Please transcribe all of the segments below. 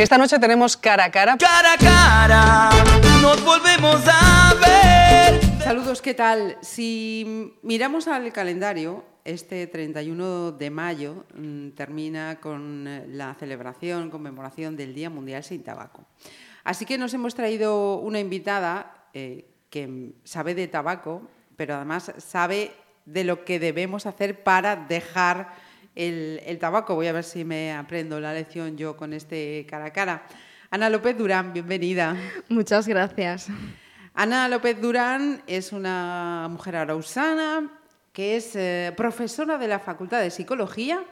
Esta noche tenemos cara a cara. Cara a cara, nos volvemos a ver. Saludos, ¿qué tal? Si miramos al calendario, este 31 de mayo mm, termina con eh, la celebración, conmemoración del Día Mundial sin Tabaco. Así que nos hemos traído una invitada eh, que sabe de tabaco, pero además sabe de lo que debemos hacer para dejar el, el, tabaco. Voy a ver si me aprendo la lección yo con este cara a cara. Ana López Durán, bienvenida. Muchas gracias. Ana López Durán es una mujer arausana que es eh, profesora de la Facultad de Psicología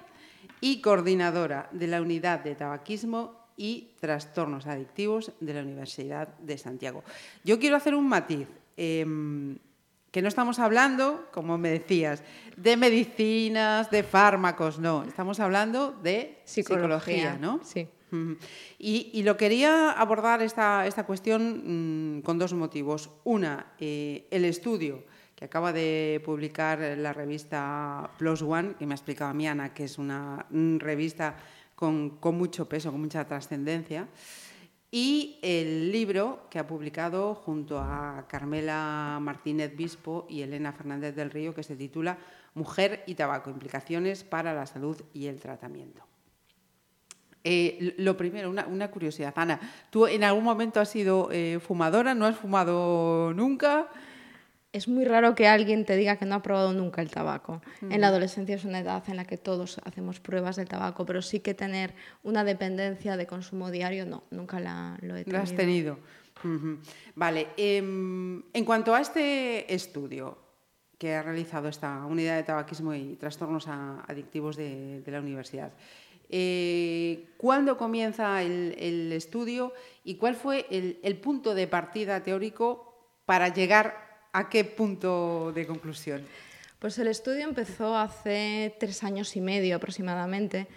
y coordinadora de la Unidad de Tabaquismo y Trastornos Adictivos de la Universidad de Santiago. Yo quiero hacer un matiz. Eh, que no estamos hablando, como me decías, de medicinas, de fármacos, no, estamos hablando de psicología, psicología ¿no? Sí. Y, y, lo quería abordar esta, esta cuestión mmm, con dos motivos. Una, eh, el estudio que acaba de publicar la revista Plus One, que me ha explicado Miana, que es una revista con, con mucho peso, con mucha trascendencia y el libro que ha publicado junto a Carmela Martínez Bispo y Elena Fernández del Río, que se titula Mujer y tabaco, implicaciones para la salud y el tratamiento. Eh, lo primero, una, curiosidad, Ana, ¿tú en algún momento has sido eh, fumadora? ¿No has fumado nunca? Es muy raro que alguien te diga que no ha probado nunca el tabaco. Mm. En la adolescencia es una edad en la que todos hacemos pruebas del tabaco, pero sí que tener una dependencia de consumo diario, no, nunca la, lo he tenido. Lo has tenido. Uh -huh. Vale, eh, en cuanto a este estudio que ha realizado esta unidad de tabaquismo y trastornos adictivos de, de la universidad, eh, ¿cuándo comienza el, el, estudio y cuál fue el, el punto de partida teórico para llegar ¿A qué punto de conclusión? Pues el estudio empezó hace tres años y medio aproximadamente.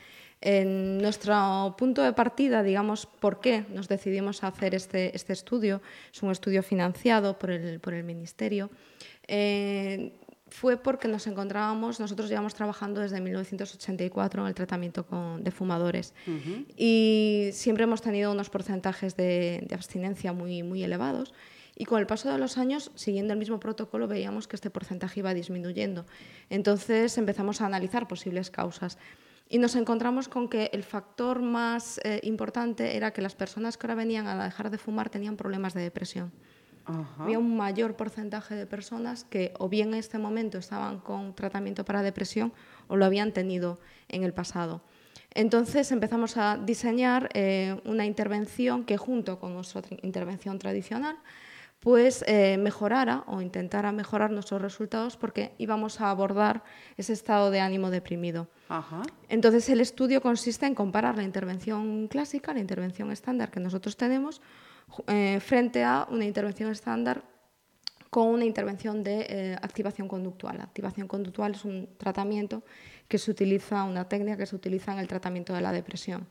En nuestro punto de partida, digamos, por qué nos decidimos a hacer este, este estudio, es un estudio financiado por el, por el Ministerio, eh, fue porque nos encontrábamos, nosotros llevamos trabajando desde 1984 en el tratamiento con, de fumadores uh -huh. y siempre hemos tenido unos porcentajes de, de abstinencia muy, muy elevados y con el paso de los años, siguiendo el mismo protocolo, veíamos que este porcentaje iba disminuyendo. Entonces empezamos a analizar posibles causas. Y nos encontramos con que el factor más eh, importante era que las personas que ahora venían a dejar de fumar tenían problemas de depresión. Ajá. Había un mayor porcentaje de personas que o bien en este momento estaban con tratamiento para depresión o lo habían tenido en el pasado. Entonces empezamos a diseñar eh, una intervención que junto con nuestra intervención tradicional pues eh, mejorara o intentara mejorar nuestros resultados porque íbamos a abordar ese estado de ánimo deprimido. Ajá. Entonces el estudio consiste en comparar la intervención clásica, la intervención estándar que nosotros tenemos, eh, frente a una intervención estándar con una intervención de eh, activación conductual. La activación conductual es un tratamiento que se utiliza, una técnica que se utiliza en el tratamiento de la depresión.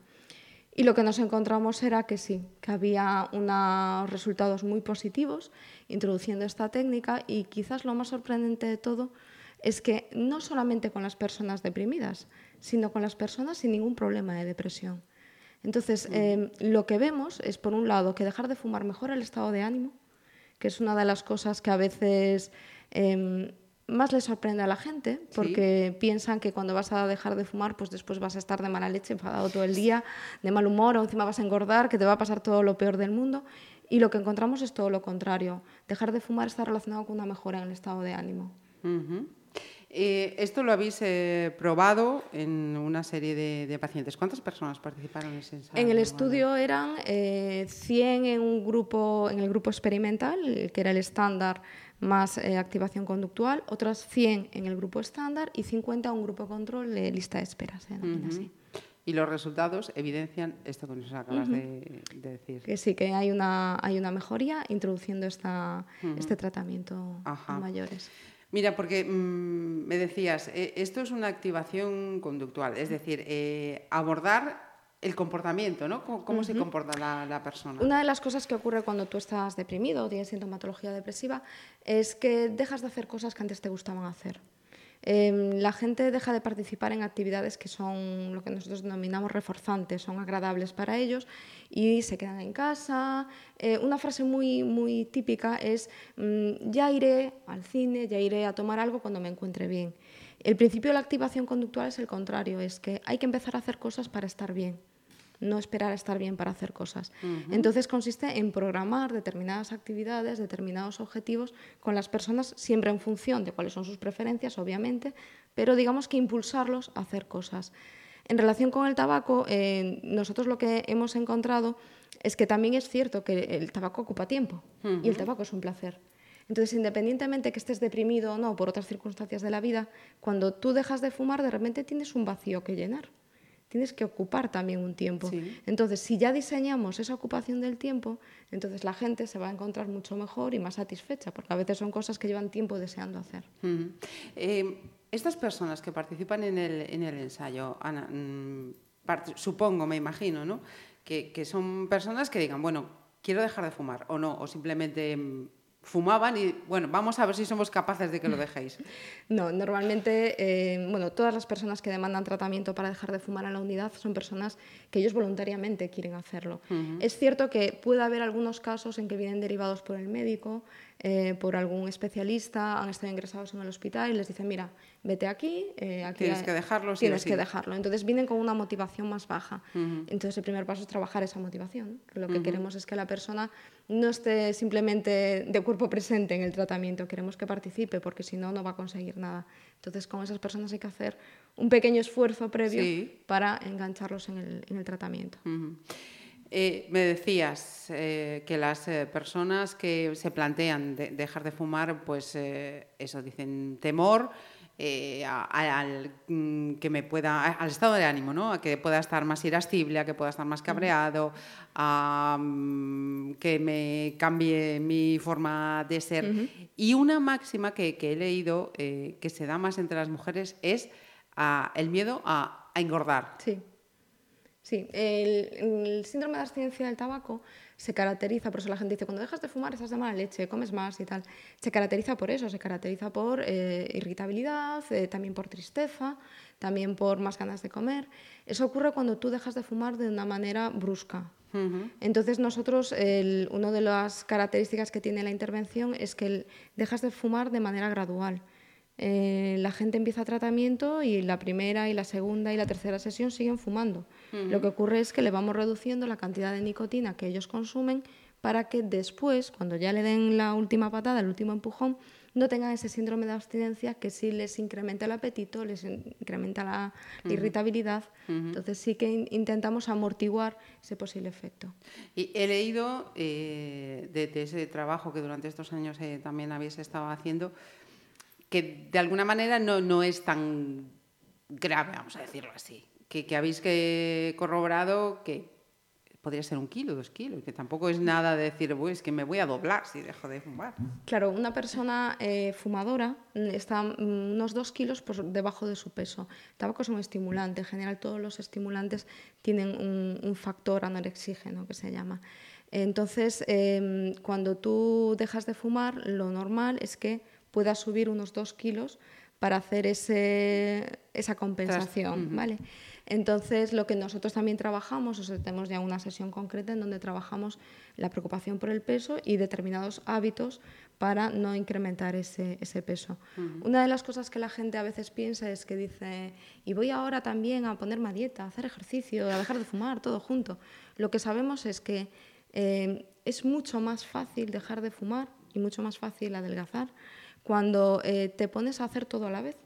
Y lo que nos encontramos era que sí, que había unos resultados muy positivos introduciendo esta técnica y quizás lo más sorprendente de todo es que no solamente con las personas deprimidas, sino con las personas sin ningún problema de depresión. Entonces, eh, lo que vemos es, por un lado, que dejar de fumar mejora el estado de ánimo, que es una de las cosas que a veces eh, más le sorprende a la gente porque sí. piensan que cuando vas a dejar de fumar, pues después vas a estar de mala leche, enfadado todo el día, de mal humor, o encima vas a engordar, que te va a pasar todo lo peor del mundo. Y lo que encontramos es todo lo contrario. Dejar de fumar está relacionado con una mejora en el estado de ánimo. Uh -huh. eh, esto lo habéis eh, probado en una serie de, de, pacientes. ¿Cuántas personas participaron en ese ensayo? En el estudio eran eh, 100 en, un grupo, en el grupo experimental, que era el estándar más eh, activación conductual, otras 100 en el grupo estándar y 50 en un grupo control de lista de espera. Se denomina uh -huh. así. Y los resultados evidencian esto que nos acabas uh -huh. de, de, decir. Que sí, que hay una, hay una mejoría introduciendo esta, uh -huh. este tratamiento Ajá. a mayores. Mira, porque mmm, me decías, eh, esto es una activación conductual, es decir, eh, abordar el comportamiento, ¿no? ¿Cómo, cómo uh -huh. se comporta la, la, persona? Una de las cosas que ocurre cuando tú estás deprimido o tienes sintomatología depresiva es que dejas de hacer cosas que antes te gustaban hacer. Em, la gente deja de participar en actividades que son lo que nosotros denominamos reforzantes, son agradables para ellos y se quedan en casa. Eh, una frase muy, muy típica es, mm, ya iré al cine, ya iré a tomar algo cuando me encuentre bien. El principio de la activación conductual es el contrario, es que hay que empezar a hacer cosas para estar bien no esperar a estar bien para hacer cosas. Entonces consiste en programar determinadas actividades, determinados objetivos con las personas, siempre en función de cuáles son sus preferencias, obviamente, pero digamos que impulsarlos a hacer cosas. En relación con el tabaco, eh, nosotros lo que hemos encontrado es que también es cierto que el tabaco ocupa tiempo y el tabaco es un placer. Entonces, independientemente que estés deprimido o no por otras circunstancias de la vida, cuando tú dejas de fumar, de repente tienes un vacío que llenar tienes que ocupar también un tiempo. Entonces, si ya diseñamos esa ocupación del tiempo, entonces la gente se va a encontrar mucho mejor y más satisfecha, porque a veces son cosas que llevan tiempo deseando hacer. Eh, estas personas que participan en el, en el ensayo, Ana, mm, supongo, me imagino, ¿no? Que, que son personas que digan, bueno, quiero dejar de fumar o no, o simplemente mm, fumaban y bueno, vamos a ver si somos capaces de que lo dejéis. No, normalmente, eh, bueno, todas las personas que demandan tratamiento para dejar de fumar en la unidad son personas que ellos voluntariamente quieren hacerlo. Es cierto que puede haber algunos casos en que vienen derivados por el médico, eh, por algún especialista, han estado ingresados en el hospital y les dicen, mira, vete aquí, eh, aquí tienes que dejarlo. Tienes que dejarlo. Entonces vienen con una motivación más baja. Entonces el primer paso es trabajar esa motivación. Lo que queremos es que la persona no esté simplemente de cuerpo presente en el tratamiento, queremos que participe porque si no, no va a conseguir nada. Entonces con esas personas hay que hacer un pequeño esfuerzo previo para engancharlos en el, en el tratamiento. Eh, me decías eh, que las eh, personas que se plantean dejar de fumar, pues eso dicen temor al mm, que me pueda al estado de ánimo, ¿no? A que pueda estar más irascible, a que pueda estar más cabreado, a mm, que me cambie mi forma de ser. Y una máxima que, he leído que se da más entre las mujeres es el miedo a, a engordar. Sí. Sí, el, síndrome de abstinencia del tabaco se caracteriza, por eso la gente dice, cuando dejas de fumar estás de mala leche, comes más y tal. Se caracteriza por eso, se caracteriza por eh, irritabilidad, eh, también por tristeza, también por más ganas de comer. Eso ocurre cuando tú dejas de fumar de una manera brusca. Entonces nosotros, una de las características que tiene la intervención es que dejas de fumar de manera gradual. Eh, la gente empieza tratamiento y la primera y la segunda y la tercera sesión siguen fumando. Lo que ocurre es que le vamos reduciendo la cantidad de nicotina que ellos consumen para que después, cuando ya le den la última patada, el último empujón, no tengan ese síndrome de abstinencia que sí les incrementa el apetito, les incrementa la, irritabilidad. Entonces sí que intentamos amortiguar ese posible efecto. Y he leído eh, de, ese trabajo que durante estos años eh, también habéis estado haciendo, que de alguna manera no, no es tan grave, vamos a decirlo así, que, habéis que corroborado que podría ser un kilo, dos kilos, que tampoco es nada de decir, es que me voy a doblar si dejo de fumar. Claro, una persona eh, fumadora está unos dos kilos por debajo de su peso. El tabaco es un estimulante, en general todos los estimulantes tienen un, factor anorexígeno que se llama. Entonces, eh, cuando tú dejas de fumar, lo normal es que pueda subir unos dos kilos para hacer ese, esa compensación, ¿vale? Entonces, lo que nosotros también trabajamos, o sea, tenemos ya una sesión concreta en donde trabajamos la preocupación por el peso y determinados hábitos para no incrementar ese, ese peso. Una de las cosas que la gente a veces piensa es que dice, y voy ahora también a ponerme a dieta, a hacer ejercicio, a dejar de fumar, todo junto. Lo que sabemos es que eh, es mucho más fácil dejar de fumar y mucho más fácil adelgazar cuando eh, te pones a hacer todo a la vez,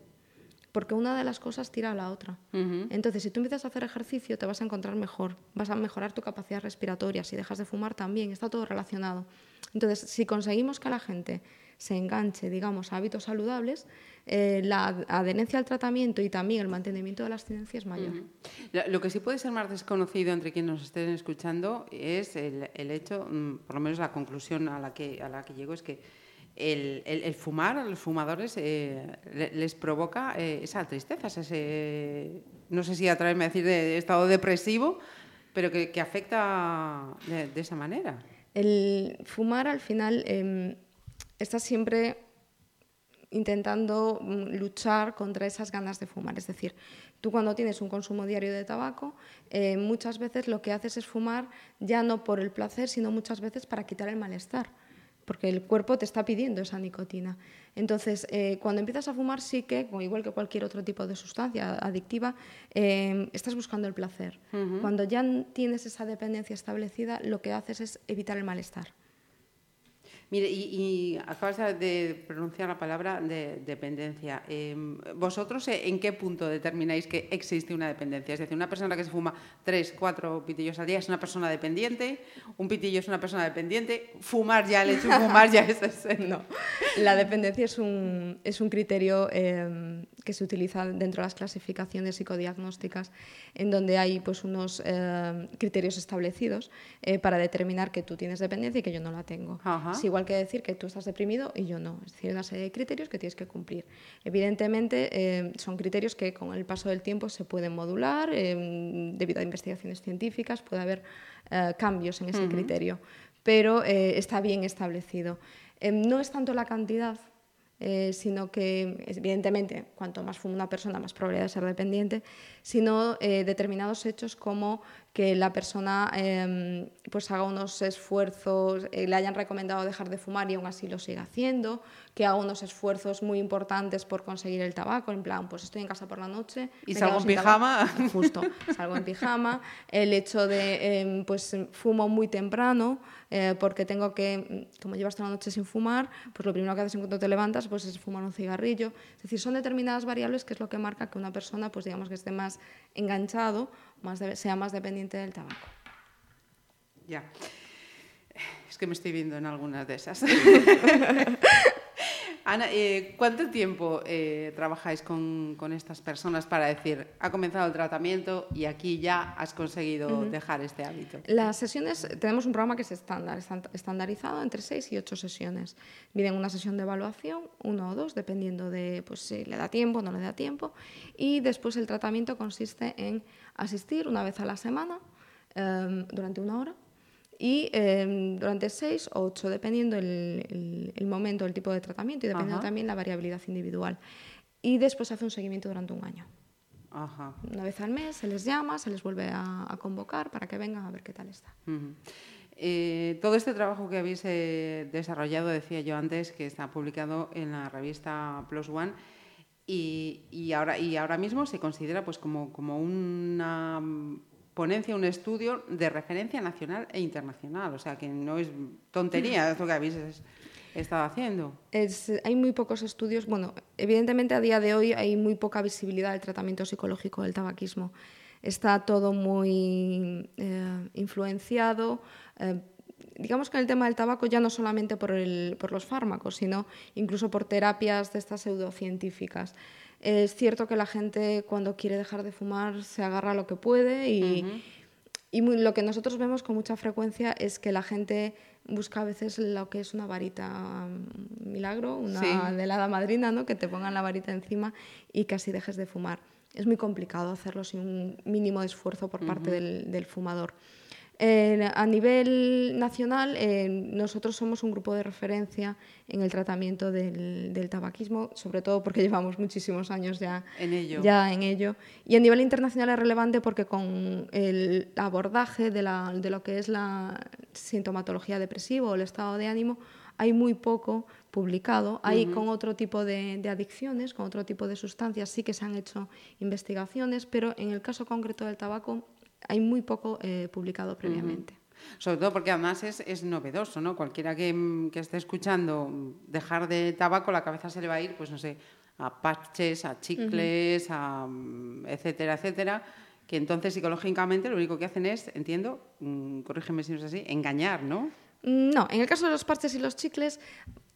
porque una de las cosas tira a la otra. Entonces, si tú empiezas a hacer ejercicio, te vas a encontrar mejor, vas a mejorar tu capacidad respiratoria, si dejas de fumar también, está todo relacionado. Entonces, si conseguimos que la gente se enganche, digamos, a hábitos saludables, eh, la adherencia al tratamiento y también el mantenimiento de la abstinencia es mayor. Lo que sí puede ser más desconocido entre quienes nos estén escuchando es el, hecho, mm, por lo menos la conclusión a la que, a la que llego, es que el, fumar a los fumadores eh, les provoca eh, esa tristeza, ese, no sé si atreverme a decir de estado depresivo, pero que, afecta de, esa manera. El fumar al final em, está siempre intentando mm, luchar contra esas ganas de fumar. Es decir, tú cuando tienes un consumo diario de tabaco, eh, muchas veces lo que haces es fumar ya no por el placer, sino muchas veces para quitar el malestar porque el cuerpo te está pidiendo esa nicotina. Entonces, eh, cuando empiezas a fumar, sí que, igual que cualquier otro tipo de sustancia adictiva, eh, estás buscando el placer. Cuando ya tienes esa dependencia establecida, lo que haces es evitar el malestar. Mire, y, acabas de pronunciar la palabra de dependencia. Em, ¿Vosotros eh, en qué punto determináis que existe una dependencia? Es decir, una persona que se fuma tres, cuatro pitillos al día es una persona dependiente, un pitillo es una persona dependiente, fumar ya, el hecho de fumar ya es... No, la dependencia es un, es un criterio em, que se utiliza dentro de las clasificaciones psicodiagnósticas, en donde hay pues, unos em, criterios establecidos eh, para determinar que tú tienes dependencia y que yo no la tengo igual que decir que tú estás deprimido y yo no. Es decir, una serie de criterios que tienes que cumplir. Evidentemente, eh, son criterios que con el paso del tiempo se pueden modular, eh, debido a investigaciones científicas, puede haber eh, cambios en ese criterio, pero está bien establecido. no es tanto la cantidad, sino que, evidentemente, cuanto más fuma una persona, más probabilidad de ser dependiente, sino determinados hechos como que la persona em, pues haga unos esfuerzos, eh, le hayan recomendado dejar de fumar y aún así lo siga haciendo, que haga unos esfuerzos muy importantes por conseguir el tabaco, en plan, pues estoy en casa por la noche. ¿Y salgo en pijama? Justo, salgo en pijama. El hecho de, em, pues fumo muy temprano, eh, porque tengo que, como llevas toda la noche sin fumar, pues lo primero que haces en cuanto te levantas pues es fumar un cigarrillo. Es decir, son determinadas variables que es lo que marca que una persona, pues digamos que esté más enganchado más sea más dependiente del tabaco. Ya. Es que me estoy viendo en algunas de esas. Ana, eh, ¿cuánto tiempo eh, trabajáis con, con, estas personas para decir, ha comenzado el tratamiento y aquí ya has conseguido dejar este hábito? Las sesiones, tenemos un programa que es estándar, estandarizado entre seis y ocho sesiones. Vienen una sesión de evaluación, uno o dos, dependiendo de pues, si le da tiempo o no le da tiempo. Y después el tratamiento consiste en asistir una vez a la semana em, durante una hora y em, durante seis o ocho, dependiendo el, el, momento, el tipo de tratamiento y dependiendo también la variabilidad individual. Y después hace un seguimiento durante un año. Una vez al mes se les llama, se les vuelve a, convocar para que vengan a ver qué tal está. Eh, todo este trabajo que habéis eh, desarrollado, decía yo antes, que está publicado en la revista Plus One, y, y, ahora, y ahora mismo se considera pues, como, como una ponencia, un estudio de referencia nacional e internacional. O sea, que no es tontería esto que habéis estado haciendo. Es, hay muy pocos estudios. Bueno, evidentemente a día de hoy hay muy poca visibilidad del tratamiento psicológico del tabaquismo. Está todo muy eh, influenciado. Eh, digamos que en el tema del tabaco ya no solamente por, el, por los fármacos, sino incluso por terapias de estas pseudocientíficas. Es cierto que la gente cuando quiere dejar de fumar se agarra a lo que puede y, y lo que nosotros vemos con mucha frecuencia es que la gente busca a veces lo que es una varita mm, milagro, una sí. de la madrina, ¿no? que te pongan la varita encima y casi dejes de fumar. Es muy complicado hacerlo sin un mínimo de esfuerzo por parte del, del fumador a nivel nacional, eh, nosotros somos un grupo de referencia en el tratamiento del, tabaquismo, sobre todo porque llevamos muchísimos años ya en, ello. ya en ello. Y a nivel internacional es relevante porque con el abordaje de, la, de lo que es la sintomatología depresiva o el estado de ánimo, hay muy poco publicado. Hay con otro tipo de, de, adicciones, con otro tipo de sustancias, sí que se han hecho investigaciones, pero en el caso concreto del tabaco hay muy poco eh, publicado previamente. Sobre todo porque además es, es novedoso, ¿no? Cualquiera que, que, esté escuchando dejar de tabaco, la cabeza se le va a ir, pues no sé, a parches, a chicles, a mm, etcétera, etcétera, que entonces psicológicamente lo único que hacen es, entiendo, mm, corrígeme si no es así, engañar, ¿no? Mm, no, en el caso de los parches y los chicles,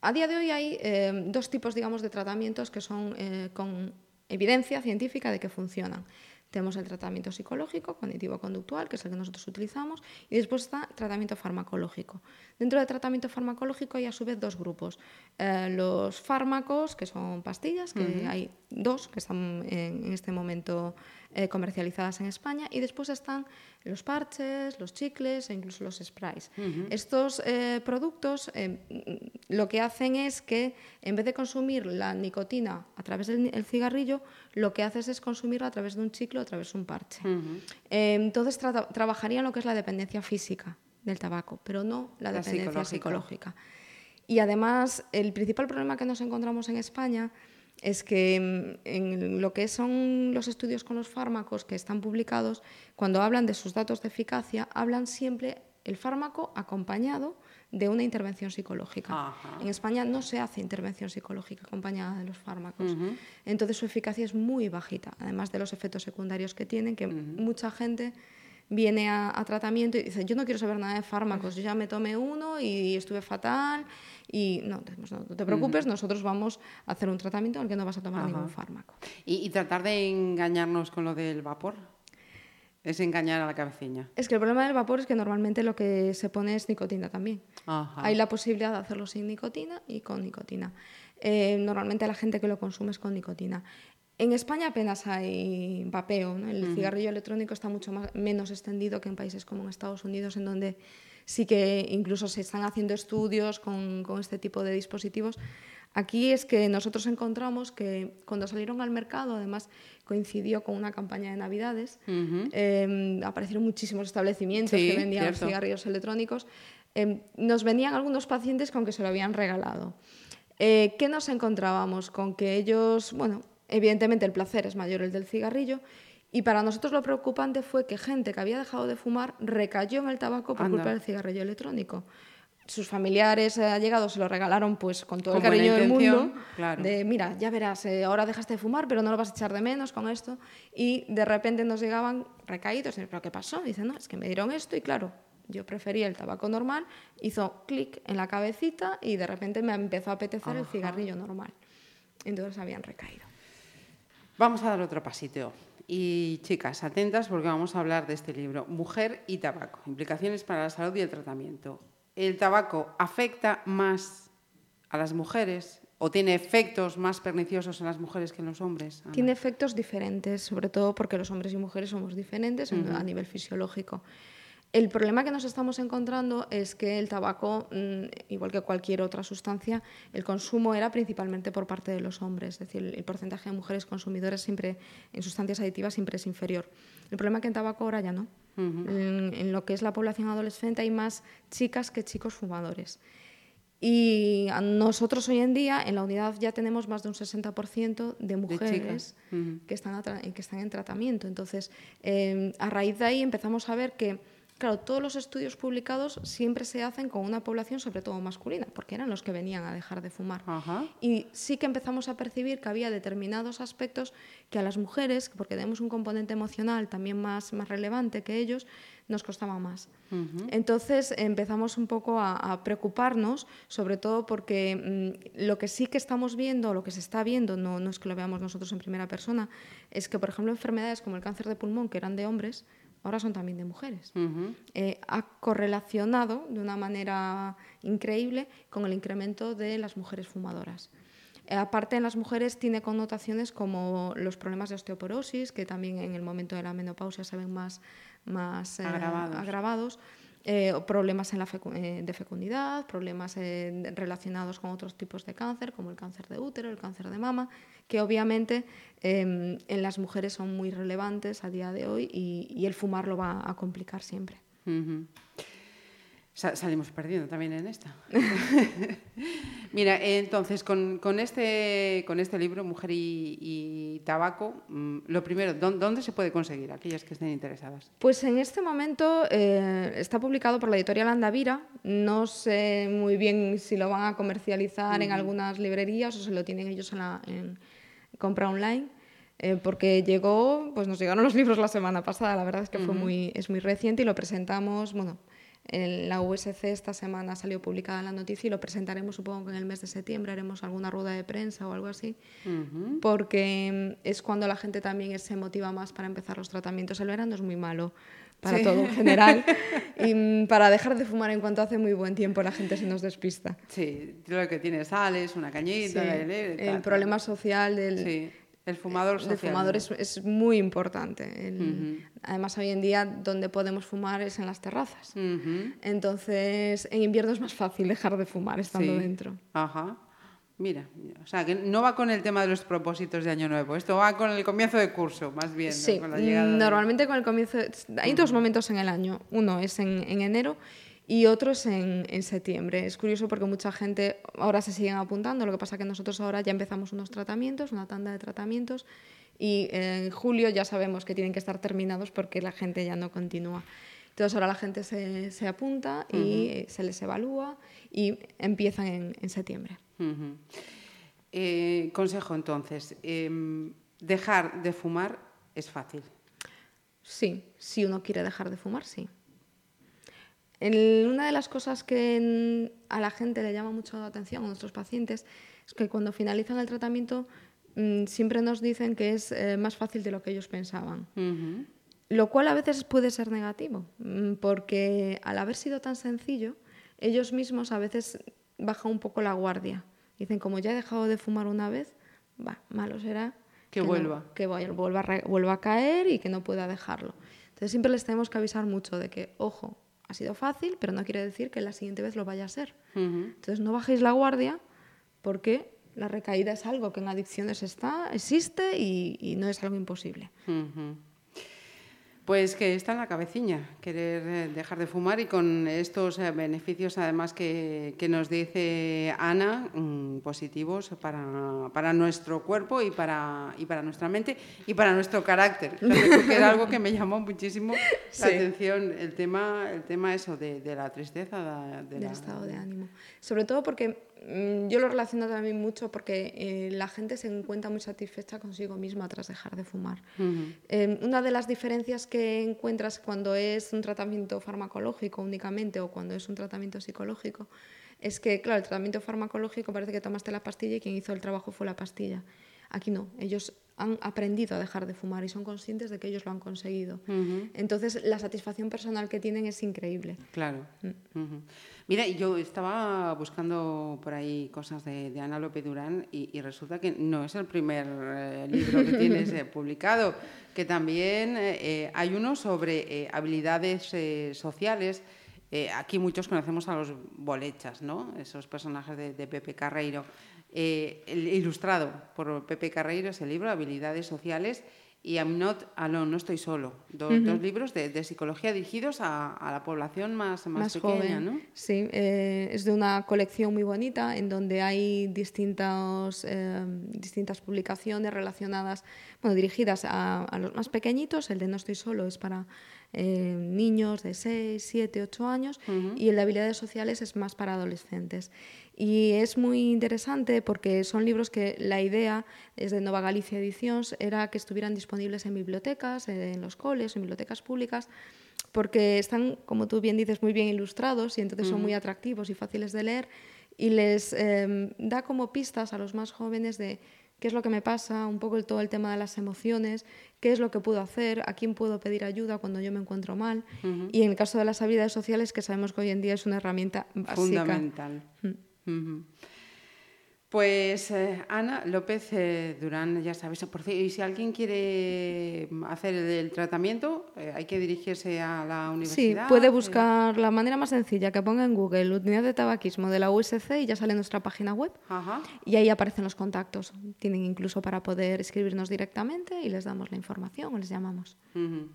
a día de hoy hay eh, dos tipos, digamos, de tratamientos que son eh, con evidencia científica de que funcionan. Tenemos el tratamiento psicológico, cognitivo-conductual, que es el que nosotros utilizamos, y después está tratamiento farmacológico. Dentro del tratamiento farmacológico hay a su vez dos grupos. Eh, los fármacos, que son pastillas, que hay dos que están en, este momento eh, comercializadas en España y después están los parches, los chicles e incluso los sprays. Estos eh, productos eh, lo que hacen es que en vez de consumir la nicotina a través del el cigarrillo, lo que haces es consumirlo a través de un chicle o a través de un parche. Eh, entonces tra- trabajarían lo que es la dependencia física del tabaco, pero no la La dependencia psicológica. psicológica. Y además, el principal problema que nos encontramos en España es que mm, en lo que son los estudios con los fármacos que están publicados, cuando hablan de sus datos de eficacia, hablan siempre el fármaco acompañado de una intervención psicológica. Ajá. En España no se hace intervención psicológica acompañada de los fármacos. Entonces su eficacia es muy bajita, además de los efectos secundarios que tienen, que mucha gente viene a, a tratamiento y dice, yo no quiero saber nada de fármacos, yo ya me tomé uno y estuve fatal y no, no, te preocupes, nosotros vamos a hacer un tratamiento en el que no vas a tomar Ajá. ningún fármaco. Y, y tratar de engañarnos con lo del vapor es engañar a la cabeceña. Es que el problema del vapor es que normalmente lo que se pone es nicotina también. Ajá. Hay la posibilidad de hacerlo sin nicotina y con nicotina. Eh, normalmente la gente que lo consume es con nicotina. En España apenas hay vapeo. ¿no? El cigarrillo electrónico está mucho más, menos extendido que en países como en Estados Unidos, en donde sí que incluso se están haciendo estudios con, con este tipo de dispositivos. Aquí es que nosotros encontramos que cuando salieron al mercado, además coincidió con una campaña de Navidades, eh, aparecieron muchísimos establecimientos Sí, que vendían cierto. cigarrillos electrónicos. Eh, nos venían algunos pacientes con que se lo habían regalado. Eh, ¿Qué nos encontrábamos? Con que ellos, bueno, evidentemente el placer es mayor el del cigarrillo, y para nosotros lo preocupante fue que gente que había dejado de fumar recayó en el tabaco por Anda. culpa del cigarrillo electrónico. Sus familiares eh, allegados se lo regalaron pues con todo Con el cariño del mundo. claro. De mira, ya verás, eh, ahora dejaste de fumar, pero no lo vas a echar de menos con esto. Y de repente nos llegaban recaídos. ¿Pero qué pasó? Dicen, no, es que me dieron esto y claro, yo prefería el tabaco normal. Hizo clic en la cabecita y de repente me empezó a apetecer el cigarrillo normal. Entonces habían recaído. Vamos a dar otro pasito. Y chicas, atentas porque vamos a hablar de este libro, Mujer y Tabaco, implicaciones para la salud y el tratamiento. ¿El tabaco afecta más a las mujeres o tiene efectos más perniciosos en las mujeres que en los hombres? Ana? Tiene efectos diferentes, sobre todo porque los hombres y mujeres somos diferentes en- a nivel fisiológico. El problema que nos estamos encontrando es que el tabaco, mm, igual que cualquier otra sustancia, el consumo era principalmente por parte de los hombres, es decir, el porcentaje de mujeres consumidoras siempre en sustancias aditivas siempre es inferior. El problema es que en tabaco ahora ya no. en, en lo que es la población adolescente hay más chicas que chicos fumadores. Y nosotros hoy en día en la unidad ya tenemos más de un 60% de mujeres que, están que en tratamiento. Entonces, eh, a raíz de ahí empezamos a ver que, claro, todos los estudios publicados siempre se hacen con una población sobre todo masculina, porque eran los que venían a dejar de fumar. Ajá. Y sí que empezamos a percibir que había determinados aspectos que a las mujeres, porque tenemos un componente emocional también más, más relevante que ellos, nos costaba más. Entonces empezamos un poco a, a preocuparnos, sobre todo porque mm, lo que sí que estamos viendo, lo que se está viendo, no, no es que lo veamos nosotros en primera persona, es que, por ejemplo, enfermedades como el cáncer de pulmón, que eran de hombres, ahora son también de mujeres. Eh, ha correlacionado de una manera increíble con el incremento de las mujeres fumadoras. Eh, aparte, en las mujeres tiene connotaciones como los problemas de osteoporosis, que también en el momento de la menopausia se ven más, más eh, Agravados. agravados, eh, problemas en la eh, de fecundidad, problemas eh, relacionados con otros tipos de cáncer, como el cáncer de útero, el cáncer de mama, que obviamente eh, en las mujeres son muy relevantes a día de hoy y, el fumar lo va a complicar siempre. Salimos perdiendo también en esta. Mira, entonces, con, con este, con este libro, Mujer y, y Tabaco, mm, lo primero, ¿dó- ¿dónde se puede conseguir? Aquellas que estén interesadas. Pues en este momento eh, está publicado por la editorial Andavira. No sé muy bien si lo van a comercializar en algunas librerías o se lo tienen ellos en, la, en compra online. eh, porque llegó, pues nos llegaron los libros la semana pasada. La verdad es que fue muy, es muy reciente y lo presentamos, bueno, en la USC esta semana salió publicada la noticia y lo presentaremos supongo que en el mes de septiembre haremos alguna rueda de prensa o algo así porque mm, es cuando la gente también se motiva más para empezar los tratamientos. El verano es muy malo para Sí. todo en general y mm, para dejar de fumar en cuanto hace muy buen tiempo la gente se nos despista. Sí, lo que tiene sales, una cañita, Sí, el, el problema social del... Sí. El fumador social. El fumador es, es, muy importante. El, uh -huh. Además, hoy en día donde podemos fumar es en las terrazas. Uh -huh. Entonces, en invierno es más fácil dejar de fumar estando sí. dentro. Ajá. Mira, o sea, que no va con el tema de los propósitos de Año Nuevo, esto va con el comienzo de curso, más bien. Sí, ¿no? con la normalmente de... con el comienzo. Hay dos momentos en el año. Uno es en, en enero y otros en, en, septiembre. Es curioso porque mucha gente ahora se siguen apuntando, lo que pasa que nosotros ahora ya empezamos unos tratamientos, una tanda de tratamientos, y en julio ya sabemos que tienen que estar terminados porque la gente ya no continúa. Entonces ahora la gente se, se apunta y uh -huh. se les evalúa y empiezan en, en septiembre. Uh -huh. eh, consejo entonces, eh, dejar de fumar es fácil. Sí, si uno quiere dejar de fumar, sí. Una de las cosas que a la gente le llama mucho la atención, a nuestros pacientes, es que cuando finalizan el tratamiento mmm, siempre nos dicen que es eh, más fácil de lo que ellos pensaban. Uh -huh. Lo cual a veces puede ser negativo, mm, porque al haber sido tan sencillo, ellos mismos a veces bajan un poco la guardia. Dicen, como ya he dejado de fumar una vez, va, malo será que, que vuelva. No, que vuelva vuelva a caer y que no pueda dejarlo. Entonces siempre les tenemos que avisar mucho de que, ojo, ha sido fácil, pero no quiere decir que la siguiente vez lo vaya a ser. Uh -huh. Entonces no bajéis la guardia porque la recaída es algo que en adicciones está, existe y, y no es algo imposible. Uh -huh. Pues que está en la cabeciña, querer dejar de fumar y con estos eh, beneficios además que, que nos dice Ana, mmm, positivos para, para, nuestro cuerpo y para, y para nuestra mente y para nuestro carácter. que era algo que me llamó muchísimo sí. la atención, el tema, el tema eso de, de la tristeza. De Del la... estado de ánimo. Sobre todo porque yo lo relaciono también mucho porque eh, la gente se encuentra muy satisfecha consigo misma tras dejar de fumar. Uh -huh. eh, una de las diferencias que encuentras cuando es un tratamiento farmacológico únicamente o cuando es un tratamiento psicológico es que, claro, el tratamiento farmacológico parece que tomaste la pastilla y quien hizo el trabajo fue la pastilla. Aquí no, ellos han aprendido a dejar de fumar y son conscientes de que ellos lo han conseguido. Uh -huh. Entonces, la satisfacción personal que tienen es increíble. Claro. Mm. Uh -huh. Mira, yo estaba buscando por ahí cosas de, Ana López Durán y, resulta que no es el primer eh, libro que tienes eh, publicado, que también eh, hay uno sobre habilidades sociales. aquí muchos conocemos a los bolechas, ¿no? Esos personajes de, de Pepe Carreiro. Ilustrado por Pepe Carreiro, ese libro, Habilidades Sociales, y I'm Not Alone, No Estoy Solo. Dos, uh -huh. dos libros de, de, psicología dirigidos a, a, la población más, más, más pequeña, joven. ¿no? Sí, eh, es de una colección muy bonita en donde hay distintos, eh, distintas publicaciones relacionadas, bueno, dirigidas a, a, los más pequeñitos. El de No Estoy Solo es para eh, niños de 6, 7, 8 años uh -huh. y el de Habilidades Sociales es más para adolescentes. Y es muy interesante porque son libros que la idea, desde Nova Galicia Ediciones, era que estuvieran disponibles en bibliotecas, en los coles, en bibliotecas públicas, porque están, como tú bien dices, muy bien ilustrados y entonces uh -huh. son muy atractivos y fáciles de leer y les eh, da como pistas a los más jóvenes de qué es lo que me pasa, un poco el, todo el tema de las emociones, qué es lo que puedo hacer, a quién puedo pedir ayuda cuando yo me encuentro mal. Uh -huh. Y en el caso de las habilidades sociales, que sabemos que hoy en día es una herramienta básica. Fundamental. Uh -huh. Pues eh, Ana López eh, Durán, ya sabes, por y si alguien quiere hacer el, el tratamiento, eh, hay que dirigirse a la universidad. Sí, puede buscar la manera más sencilla, que ponga en Google Unidad de Tabaquismo de la USC y ya sale nuestra página web. Ajá. Y ahí aparecen los contactos. Tienen incluso para poder escribirnos directamente y les damos la información o les llamamos. Uh -huh.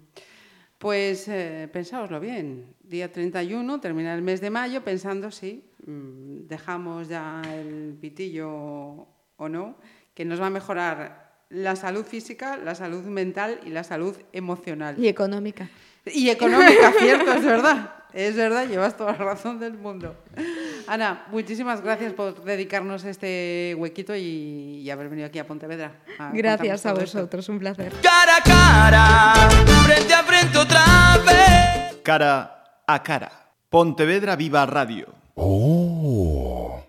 Pues eh, pensáoslo bien, día 31, termina el mes de mayo, pensando si mmm, dejamos ya el pitillo o no, que nos va a mejorar la salud física, la salud mental y la salud emocional. Y económica. Y económica, cierto, es verdad. Es verdad, llevas toda la razón del mundo. Ana, muchísimas gracias por dedicarnos este huequito y, y haber venido aquí a Pontevedra. A gracias a vosotros, esto. un placer. Cara a cara, frente a frente otra vez. Cara a cara. Pontevedra Viva Radio. Oh.